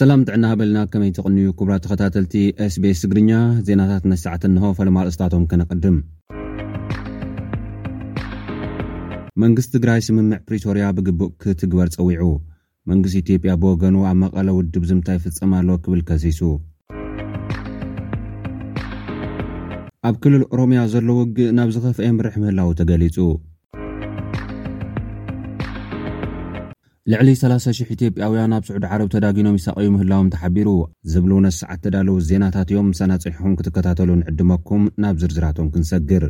ሰላም ጥዕና ሃበልና ከመይ ተቕንዩ ክቡራ ተኸታተልቲ ስቤስ ትግርኛ ዜናታት ነሰዓት እንሆ ፈለማ ርእስታቶም ከነቐድም መንግስቲ ትግራይ ስምምዕ ፕሪቶርያ ብግቡእ ክትግበር ፀዊዑ መንግስቲ ኢትዮጵያ ብወገኑ ኣብ መቐለ ውድብ ዝምታ ይፍፀም ኣሎ ክብል ከሲሱ። ኣብ ክልል ኦሮሚያ ዘሎ ውግእ ናብ ዝኸፍኣ የምርሕ ምህላዉ ተገሊጹ። ልዕሊ ሰላሳ ሽሕ ኢትዮጵያውያን ኣብ ስዑዲ ዓረብ ተዳጊኖም ይሳቐዩ ምህላዎም ተሓቢሩ። ዝብሉ ነዚ ሰዓት ዝተዳለዉ ዜናታት እዮም። ምሳና ፅንሕኹም ክትከታተሉ ንዕድመኩም። ናብ ዝርዝራቶም ክንሰግር።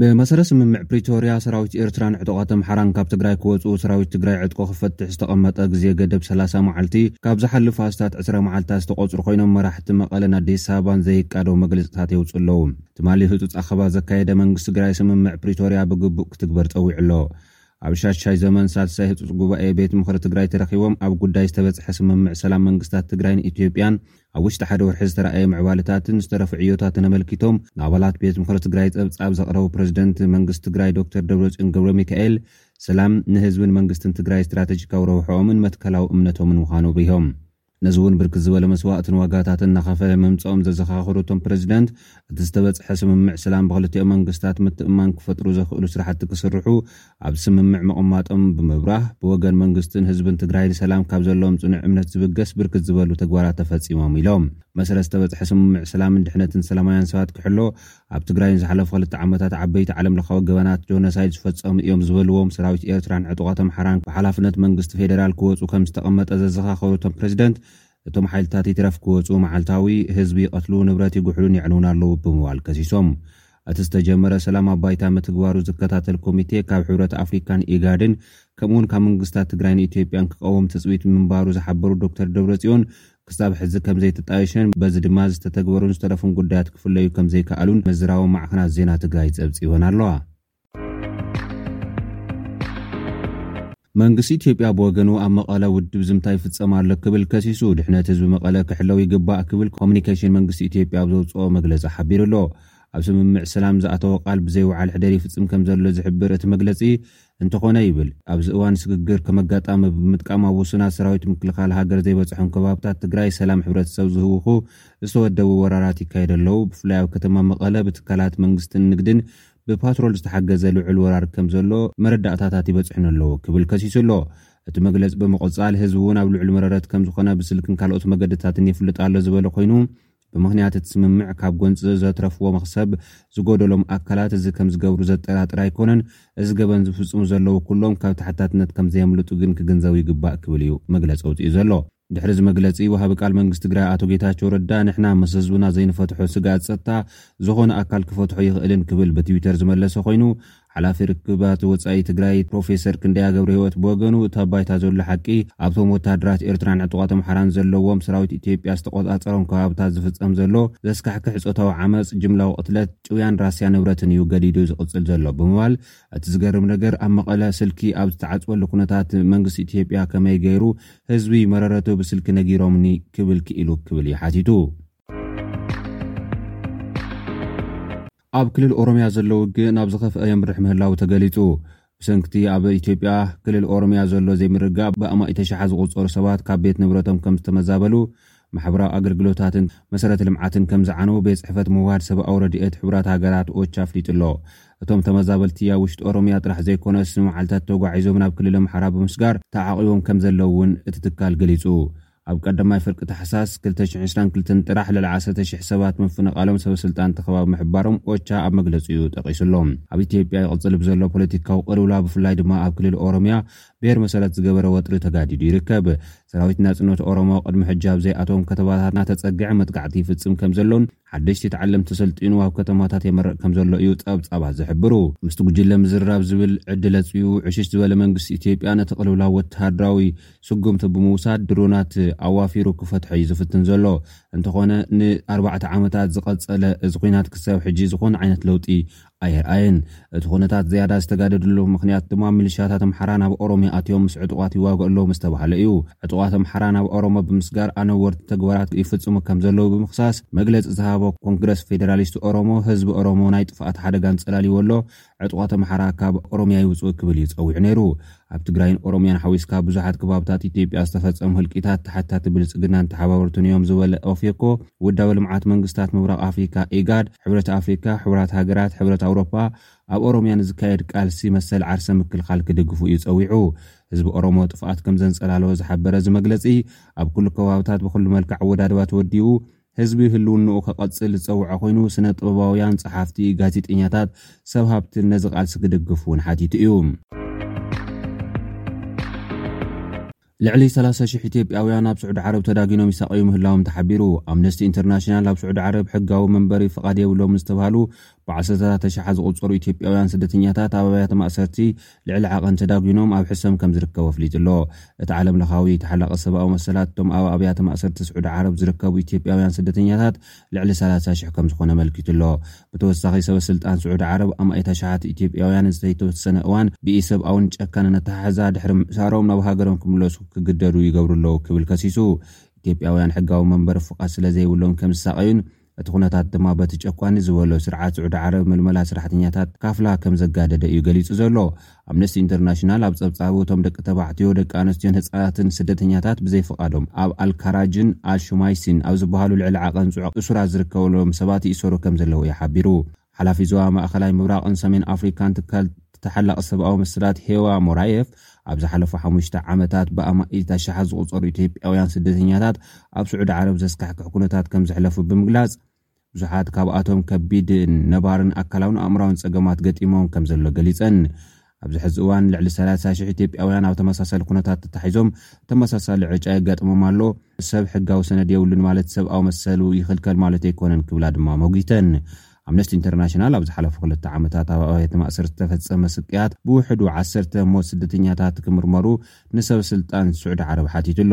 ብመሰረት ስምምዕ ፕሪቶርያ ሰራዊት ኤርትራን ዕጡቓት ኣምሓራን ካብ ትግራይ ክወፁ ሰራዊት ትግራይ ዕጥቆ ክፈትሕ ዝተቐመጠ ግዜ ገደብ 30 መዓልቲ ካብ ዝሓልፍ ኣስታት 20 መዓልትታት ዝተቖፅሩ ኮይኖም መራሕቲ መቐለን ኣዲስ ኣበባን ዘይቃዶ መግለፅታት የውፅኡ ኣለዉ። ትማሊ ህፁፅ ኣኸባ ዘካየደ መንግስቲ ትግራይ ስምምዕ ፕሪቶርያ ብግቡእ ክትግበር ፀዊዑ ኣሎ። ኣብ ሻሻይ ዘመን ሳልሳይ ህፁፅ ጉባኤ ቤት ምኽሪ ትግራይ ተረኺቦም ኣብ ጉዳይ ዝተበፅሐ ስምምዕ ሰላም መንግስታት ትግራይን ኢትዮጵያን ኣብ ውሽጢ ሓደ ወርሒ ዝተራእየ ምዕባለታትን ዝተረፉ ዕዮታትን ኣመልኪቶም ንኣባላት ቤት ምኽሪ ትግራይ ፀብፃብ ዘቕረቡ ፕረዚደንት መንግስቲ ትግራይ ዶክተር ደብረፅዮን ገብረሚካኤል፣ ሰላም ንህዝብን መንግስትን ትግራይ ስትራተጂካዊ ረብሕኦምን መትከላዊ እምነቶምን ምዃኑ ኣብሪሆም። ነዚ እውን ብርክት ዝበለ መስዋእትን ዋጋታትን እናኸፈለ ምምፅኦም ዘዘኻኸሩ እቶም ፕረዚደንት፣ እቲ ዝተበፅሐ ስምምዕ ሰላም ብክልቲኦም መንግስታት ምትእምማን ክፈጥሩ ዘኽእሉ ስራሕቲ ክስርሑ ኣብ ስምምዕ ምቕማጦም ብምብራህ ብወገን መንግስትን ህዝብን ትግራይ ንሰላም ካብ ዘለዎም ፅኑዕ እምነት ዝብገስ ብርክት ዝበሉ ተግባራት ተፈፂሞም ኢሎም። መሰረት ዝተበፅሐ ስምምዕ ሰላምን ድሕነትን ሰላማውያን ሰባት ክሕሎ ኣብ ትግራይ ንዝሓለፉ ክልተ ዓመታት ዓበይቲ ዓለም ለኻዊ ገበናት ጆነሳይድ ዝፈፀሙ እዮም ዝበልዎም ሰራዊት ኤርትራን ዕጡቓት ኣምሓራን ብሓላፍነት መንግስቲ ፌደራል ክወፁ ከምዝተቐመጠ ዘዘኻኸሩ እቶም ፕረዚደንት እቶም ሓይልታት ይትረፍ ክወጹ መዓልታዊ ህዝቢ ይቐትሉ፣ ንብረት ይጉሕሉን የዕንዉን ኣለዉ ብምባል ከሲሶም። እቲ ዝተጀመረ ሰላም ኣብ ባይታ ምትግባሩ ዝከታተል ኮሚቴ ካብ ሕብረት ኣፍሪካን ኢጋድን ከምኡ'ውን ካብ መንግስታት ትግራይን ኢትዮጵያን ክቐውም ትፅቢት ምንባሩ ዝሓበሩ ዶክተር ደብረፅዮን ክሳብ ሕዚ ከምዘይተጣየሸን በዚ ድማ ዝተተግበሩን ዝተረፉን ጉዳያት ክፍለዩ ከምዘይከኣሉን መዝራዊ ማዕኸናት ዜና ትግራይ ፀብፂበን ኣለዋ። መንግስቲ ኢትዮጵያ ብወገኑ ኣብ መቐለ ውድብ ዝምታ ይፍፀም ኣሎ ክብል ከሲሱ። ድሕነት ህዝቢ መቐለ ክሕለው ይግባእ ክብል ኮሙኒኬሽን መንግስቲ ኢትዮጵያ ኣብ ዘውፅኦ መግለፂ ሓቢሩ ኣሎ። ኣብ ስምምዕ ሰላም ዝኣተዎ ቃል ብዘይወዓል ሕደር ይፍፅም ከምዘሎ ዝሕብር እቲ መግለፂ፣ እንተኾነ ይብል ኣብዚ እዋን ስግግር ከም ኣጋጣሚ ብምጥቃም ኣብ ውሱናት ሰራዊት ምክልኻል ሃገር ዘይበፅሖም ከባብታት ትግራይ ሰላም ሕብረተሰብ ዝህውኹ ዝተወደቡ ወራራት ይካየዱ ኣለው። ብፍላይ ኣብ ከተማ መቐለ ብትካላት መንግስትን ንግድን ብፓትሮል ዝተሓገዘ ልዑል ወራር ከም ዘሎ መረዳእታታት ይበጽሑኒ ኣለዉ ክብል ከሲሱ ኣሎ። እቲ መግለጺ ብምቕጻል፣ ህዝቢ እውን ኣብ ልዑል መረረት ከም ዝኾነ ብስልክን ካልኦት መገድታትን የፍልጥ ኣሎ ዝበለ ኮይኑ፣ ብምኽንያት እቲ ስምምዕ ካብ ጎንጺ ዘትረፍዎ መኽሰብ ዝጎደሎም ኣካላት እዚ ከም ዝገብሩ ዘጠራጥር ኣይኮነን፣ እዚ ገበን ዝፍጽሙ ዘለዉ ኩሎም ካብ ተሓታትነት ከም ዘየምልጡ ግን ክግንዘቡ ይግባእ ክብል እዩ መግለጺ ኣውጺኡ ዘሎ። ድሕሪ እዚ መግለፂ ወሃቢ ቃል መንግስቲ ትግራይ ኣቶ ጌታቸው ረዳ ንሕና ምስ ህዝብና ዘይንፈትሖ ስግኣት ፀጥታ ዝኾነ ኣካል ክፈትሖ ኣይኽእልን ክብል ብትዊተር ዝመለሰ ኮይኑ ሓላፊ ርክባት ወፃኢ ትግራይ ፕሮፌሰር ክንደያ ገብረህይወት ብወገኑ እቲ ኣብ ባይታ ዘሎ ሓቂ ኣብቶም ወታደራት ኤርትራን ዕጡቓት ኣምሓራን ዘለዎም ሰራዊት ኢትዮጵያ ዝተቖፃፀሮም ከባብታት ዝፍፀም ዘሎ ዘስካሕክሕ ፆታዊ ዓመፅ፣ ጅምላዊ ቅትለት፣ ጭውያን ራስያ ንብረትን እዩ ገዲዱ ዝቕፅል ዘሎ ብምባል እቲ ዝገርም ነገር ኣብ መቐለ ስልኪ ኣብ ዝተዓፅወሉ ኩነታት መንግስቲ ኢትዮጵያ ከመይ ገይሩ ህዝቢ መረረቱ ብስልኪ ነጊሮምኒ ክብል ክኢሉ ክብል እዩ ሓቲቱ። ኣብ ክልል ኦሮምያ ዘሎ ውግእ ናብ ዝኸፍኣ የምርሕ ምህላዉ ተገሊጹ። ብሰንኪ'ቲ ኣብ ኢትዮጵያ ክልል ኦሮምያ ዘሎ ዘይምርግጋእ ብኣማኢተ ሽሓት ዝቑጸሩ ሰባት ካብ ቤት ንብረቶም ከም ዝተመዛበሉ ማሕበራዊ ኣገልግሎታትን መሰረተ ልምዓትን ከም ዝዓነዉ ቤት ፅሕፈት ምውሃድ ሰብኣዊ ረድኤት ሕቡራት ሃገራት፣ ኦቻ፣ ኣፍሊጡ ኣሎ። እቶም ተመዛበልቲ ኣብ ውሽጢ ኦሮሚያ ጥራሕ ዘይኮነስ ንመዓልታት ተጓዒዞም ናብ ክልል ኣምሓራ ብምስጋር ተዓቚቦም ከም ዘለዉ እውን እቲ ትካል ገሊፁ። ኣብ ቀዳማይ ፍርቂ ታሕሳስ ክልተ ሽሕ ዕስራን ክልተን ጥራሕ ልዕሊ ዓሰርተ ሽሕ ሰባት ምፍንቓሎም ሰበ ስልጣን እቲ ከባቢ ምሕባሮም ኦቻ ኣብ መግለፂኡ ጠቒሱ ኣሎ። ኣብ ኢትዮጵያ ይቕፅል ብዘሎ ፖለቲካዊ ቅልውላው ብፍላይ ድማ ኣብ ክልል ኦሮሚያ ብሄር መሰረት ዝገበረ ወጥሪ ተጋዲዱ ይርከብ። ሰራዊት ናጽነት ኦሮሞ ቅድሚ ሕጂ ኣብ ዘይኣተዎም ከተማታት እናተጸግዐ መጥቃዕቲ ይፍጽም ከም ዘሎን ሓደሽቲ ተዓለምቲ ሰልጢኑ ኣብ ከተማታት የመርቕ ከም ዘሎ እዩ ጸብጻባት ዝሕብሩ። ምስቲ ጉጅለ ምዝርራብ ዝብል ዕድል ኣጽቢቡ ዕሽሽ ዝበለ መንግስቲ ኢትዮጵያ ነቲ ቅልውላው ወተሃደራዊ ስጉምቲ ብምውሳድ ድሮናት ኣዋፊሩ ክፈትሖ እዩ ዝፍትን ዘሎ። እንተኾነ ን ኣርባዕተ ዓመታት ዝቐጸለ እዚ ኲናት ክሳብ ሕጂ ዝኾነ ዓይነት ለውጢ ኣይርኣየን። እቲ ኩነታት ዝያዳ ዝተጋደደሉ ምኽንያት ድማ ሚሊሽያታት ኣምሓራ ናብ ኦሮምያ ኣትዮም ምስ ዕጡቓት ይዋግኡ ኣለዉ ምስ ተባህለ እዩ። ዕጡቓት ኣምሓራ ናብ ኦሮሞ ብምስጋር ኣነወርቲ ተግባራት ይፍጽሙ ከም ዘለዉ ብምኽሳስ መግለጺ ዝሃቦ ኮንግረስ ፌደራሊስት ኦሮሞ፣ ህዝቢ ኦሮሞ ናይ ጥፍኣት ሓደጋ ኣንጸላልይዎ ኣሎ፣ ዕጡቓት ኣምሓራ ካብ ኦሮምያ ይውጽኡ ክብል እዩ ጸዊዑ ነይሩ። ኣብ ትግራይን ኦሮምያን ሓዊስካ ብዙሓት ክባብታት ኢትዮጵያ ዝተፈፀሙ ህልቂታት ተሓታቲ ብልፅግናን ተሓባበርቱን እዮም ዝበለ ኦፌኮ፣ ውዳበ ልምዓት መንግስታት ምብራቕ ኣፍሪካ፣ ኢጋድ፣ ሕብረት ኣፍሪካ፣ ሕቡራት ሃገራት፣ ሕብረት ኣውሮፓ ኣብ ኦሮምያ ንዝካየድ ቃልሲ መሰል ዓርሰ ምክልኻል ክድግፉ እዩ ፀዊዑ። ህዝቢ ኦሮሞ ጥፍኣት ከምዘንፀላለወ ዝሓበረ እዚ መግለፂ፣ ኣብ ኩሉ ከባብታት ብኹሉ መልክዕ ኣወዳድባ ተወዲቡ፣ ህዝቢ ህልውንኡ ከቐፅል ዝፀውዐ ኮይኑ ስነ ጥበባውያን፣ ፀሓፍቲ፣ ጋዜጠኛታት፣ ሰብ ሃብትን ነዚ ቃልሲ ክድግፍ እውን ሓቲቱ እዩ። ልዕሊ ሰላሳ ሽሕ ኢትዮጵያውያን ኣብ ስዑዲ ዓረብ ተዳጊኖም ይሳቐዩ ምህላዎም ተሓቢሩ። ኣምነስቲ ኢንተርናሽናል ኣብ ስዑዲ ዓረብ ሕጋዊ መንበሪ ፍቓድ የብሎምን ዝተብሃሉ ብዓሰርተታት ኣሽሓት ዝቑጸሩ ኢትዮጵያውያን ስደተኛታት ኣብ ኣብያተ ማእሰርቲ ልዕሊ ዓቐን ተዳጒኖም ኣብ ሕሰም ከም ዝርከቡ ኣፍሊጡ ኣሎ። እቲ ዓለም ለኻዊ ተሓላቒ ሰብኣዊ መሰላት እቶም ኣብ ኣብያተ ማእሰርቲ ስዑዲ ዓረብ ዝርከቡ ኢትዮጵያውያን ስደተኛታት ልዕሊ ሰላሳ ሽሕ ከም ዝኾኑ ኣመልኪቱ ኣሎ። ብተወሳኺ ሰበ ስልጣን ስዑዲ ዓረብ ኣማኢት ኣሽሓት ኢትዮጵያውያን ንዝተይተወሰነ እዋን ብኢሰብኣውን ጨካንን ኣተሓሕዛ ድሕሪ ምእሳሮም ናብ ሃገሮም ክምለሱ ክግደዱ ይገብሩ ኣለዉ ክብል ከሲሱ። ኢትዮጵያውያን ሕጋዊ መንበሪ ፍቓድ ስለ ዘይብሎም ከም ዝሳቐዩን እቲ ኩነታት ድማ በቲ ጨቋኒ ዝበሎ ስርዓት ስዑዲ ዓረብ ምልመላ ስራሕተኛታት ካፍላ ከም ዘጋደደ እዩ ገሊጹ ዘሎ። ኣምነስቲ ኢንተርናሽናል ኣብ ጸብጻቡ እቶም ደቂ ተባዕትዮ፣ ደቂ ኣንስትዮን ህጻናትን ስደተኛታት ብዘይፍቓዶም ኣብ ኣል-ካራጅን ኣል-ሹማይሲን ኣብ ዝበሃሉ ልዕሊ ዓቐን ጽዑቕ እሱራት ዝርከበሎም ሰባት ይእሰሩ ከም ዘለዉ እዩ ሓቢሩ። ሓላፊ ዞባ ማእኸላይ ምብራቕን ሰሜን ኣፍሪካን ትካል ተሓላቒ ሰብኣዊ መሰላት ሄዋ ሞራየፍ ኣብ ዝሓለፉ ሓሙሽተ ዓመታት ብኣማኢት ኣሽሓት ዝቑፀሩ ኢትዮጵያውያን ስደተኛታት ኣብ ስዑዲ ዓረብ ዘስካሕክሕ ኩነታት ከም ዘሕለፉ ብምግላፅ ብዙሓት ካብኣቶም ከቢድ ነባርን ኣካላውን ኣእምራውን ፀገማት ገጢሞም ከም ዘሎ ገሊፀን። ኣብዚ ሕዚ እዋን ልዕሊ ሰላሳ ሽሕ ኢትዮጵያውያን ኣብ ተመሳሳሊ ኩነታት ተታሒዞም ተመሳሳሊ ዕጫ የጋጥሞም ኣሎ። ሰብ ሕጋዊ ሰነድ የብሉን ማለት ሰብኣዊ መሰሉ ይኽልከል ማለት ኣይኮነን ክብላ ድማ ሞጒተን። ኣምነስቲ ኢንተርናሽናል ኣብ ዝሓለፉ ክልተ ዓመታት ኣብ ኣብያተ ማእሰርቲ ዝተፈጸመ ስቅያት ብውሕዱ ዓሰርተ ሞት ስደተኛታት ክምርመሩ ንሰብ ስልጣን ስዑዲ ዓረብ ሓቲቱ'ሎ።